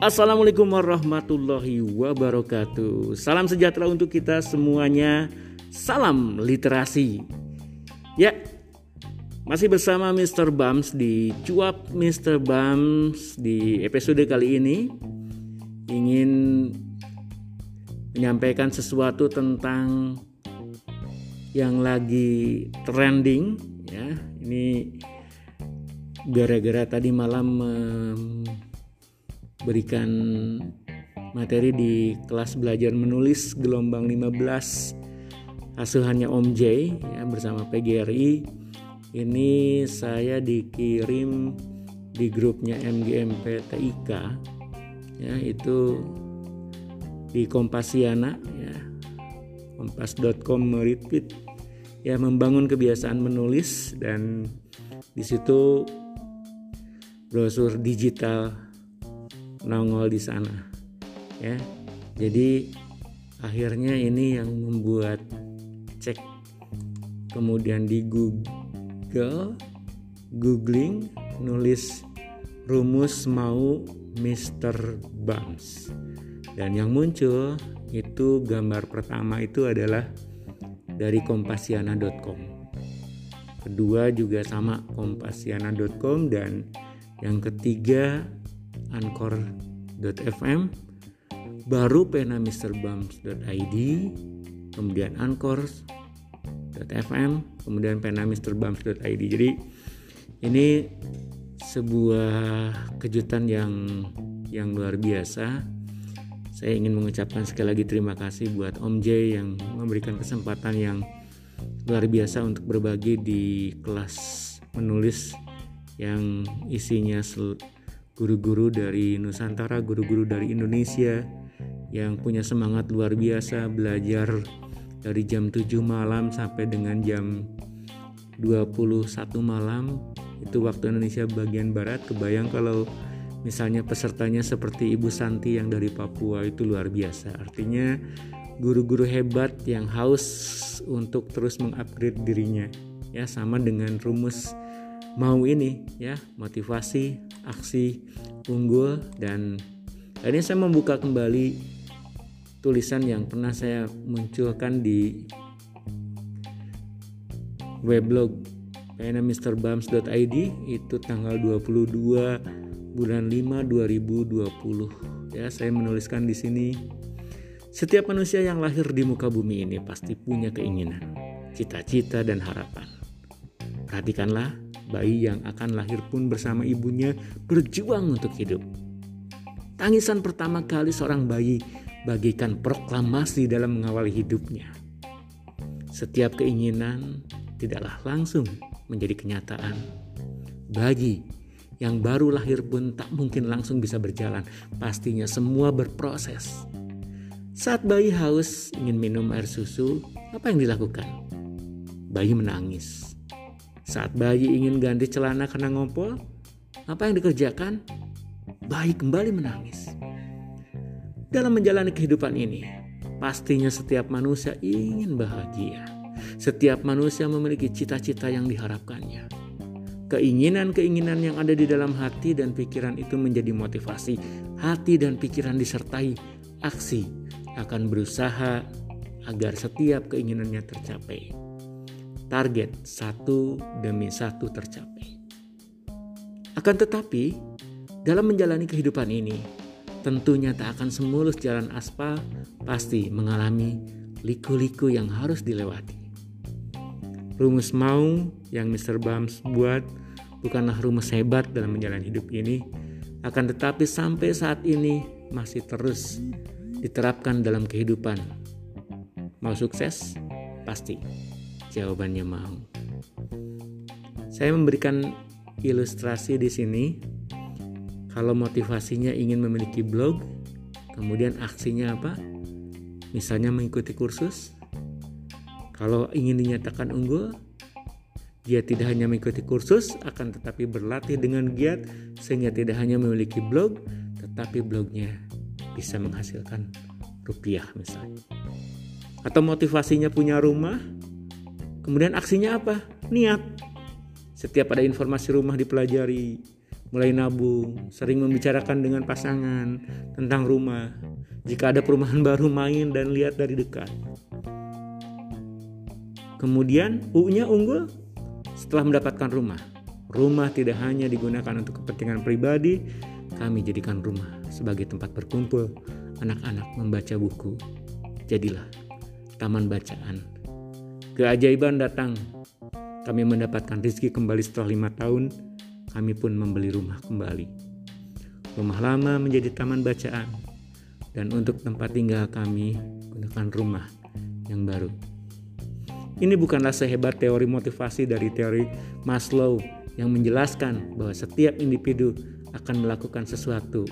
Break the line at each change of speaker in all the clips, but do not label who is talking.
Assalamualaikum warahmatullahi wabarakatuh. Salam sejahtera untuk kita semuanya. Salam literasi. Ya, masih bersama Mr. Bams di Cuap Mr. Bams di episode kali ini ingin menyampaikan sesuatu tentang yang lagi trending ya. Ini gara-gara tadi malam berikan materi di kelas belajar menulis gelombang 15 asuhannya Om J ya, bersama PGRI ini saya dikirim di grupnya MGMP TIK ya itu di Kompasiana ya. Kompas.com meretweet ya membangun kebiasaan menulis dan di situ brosur digital nongol di sana ya. Jadi akhirnya ini yang membuat cek. Kemudian di Google googling nulis rumus mau Mr. Bums dan yang muncul itu gambar pertama itu adalah dari kompasiana.com kedua juga sama kompasiana.com dan yang ketiga anchor.fm baru pena mrbums.id kemudian anchor.fm kemudian pena mrbums.id jadi ini sebuah kejutan yang yang luar biasa. Saya ingin mengucapkan sekali lagi terima kasih buat Om J yang memberikan kesempatan yang luar biasa untuk berbagi di kelas menulis yang isinya guru-guru dari Nusantara, guru-guru dari Indonesia yang punya semangat luar biasa belajar dari jam 7 malam sampai dengan jam 21 malam. Itu waktu Indonesia bagian barat. Kebayang kalau misalnya pesertanya seperti Ibu Santi yang dari Papua itu luar biasa. Artinya guru-guru hebat yang haus untuk terus mengupgrade dirinya. Ya sama dengan rumus mau ini ya motivasi aksi unggul dan ini saya membuka kembali tulisan yang pernah saya munculkan di weblog. Pnmrbams.id itu tanggal 22 bulan 5 2020 ya saya menuliskan di sini setiap manusia yang lahir di muka bumi ini pasti punya keinginan cita-cita dan harapan. Perhatikanlah bayi yang akan lahir pun bersama ibunya berjuang untuk hidup. Tangisan pertama kali seorang bayi bagikan proklamasi dalam mengawali hidupnya. Setiap keinginan tidaklah langsung menjadi kenyataan. Bagi yang baru lahir pun tak mungkin langsung bisa berjalan, pastinya semua berproses. Saat bayi haus ingin minum air susu, apa yang dilakukan? Bayi menangis saat bayi ingin ganti celana karena ngompol, apa yang dikerjakan? Bayi kembali menangis. Dalam menjalani kehidupan ini, pastinya setiap manusia ingin bahagia. Setiap manusia memiliki cita-cita yang diharapkannya. Keinginan-keinginan yang ada di dalam hati dan pikiran itu menjadi motivasi. Hati dan pikiran disertai aksi akan berusaha agar setiap keinginannya tercapai target satu demi satu tercapai. Akan tetapi, dalam menjalani kehidupan ini, tentunya tak akan semulus jalan aspal, pasti mengalami liku-liku yang harus dilewati. Rumus mau yang Mr. Bams buat bukanlah rumus hebat dalam menjalani hidup ini, akan tetapi sampai saat ini masih terus diterapkan dalam kehidupan. Mau sukses? Pasti. Jawabannya mau. Saya memberikan ilustrasi di sini. Kalau motivasinya ingin memiliki blog, kemudian aksinya apa? Misalnya mengikuti kursus. Kalau ingin dinyatakan unggul, dia tidak hanya mengikuti kursus, akan tetapi berlatih dengan giat sehingga tidak hanya memiliki blog, tetapi blognya bisa menghasilkan rupiah misalnya. Atau motivasinya punya rumah, Kemudian aksinya apa? Niat. Setiap ada informasi rumah dipelajari, mulai nabung, sering membicarakan dengan pasangan tentang rumah. Jika ada perumahan baru main dan lihat dari dekat. Kemudian U-nya unggul setelah mendapatkan rumah. Rumah tidak hanya digunakan untuk kepentingan pribadi, kami jadikan rumah sebagai tempat berkumpul anak-anak membaca buku. Jadilah taman bacaan. Keajaiban datang. Kami mendapatkan rezeki kembali setelah lima tahun. Kami pun membeli rumah kembali. Rumah lama menjadi taman bacaan. Dan untuk tempat tinggal kami gunakan rumah yang baru. Ini bukanlah sehebat teori motivasi dari teori Maslow yang menjelaskan bahwa setiap individu akan melakukan sesuatu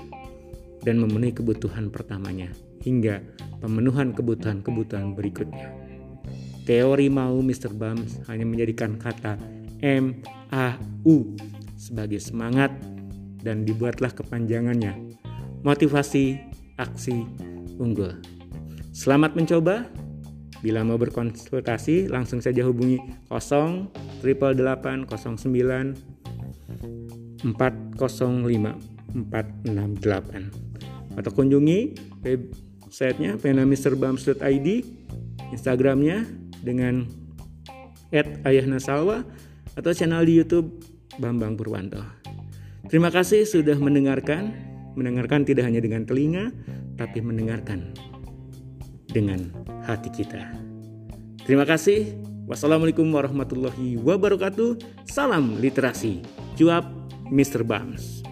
dan memenuhi kebutuhan pertamanya hingga pemenuhan kebutuhan-kebutuhan berikutnya. Teori mau Mr. Bums hanya menjadikan kata M, A, U sebagai semangat dan dibuatlah kepanjangannya. Motivasi, aksi, unggul. Selamat mencoba. Bila mau berkonsultasi, langsung saja hubungi 0 888 09 405 468 atau kunjungi websitenya penamisterbams.id Instagramnya dengan @ayahnasalwa atau channel di YouTube Bambang Purwanto. Terima kasih sudah mendengarkan, mendengarkan tidak hanya dengan telinga, tapi mendengarkan dengan hati kita. Terima kasih. Wassalamualaikum warahmatullahi wabarakatuh. Salam literasi. Cuap Mr. Bams.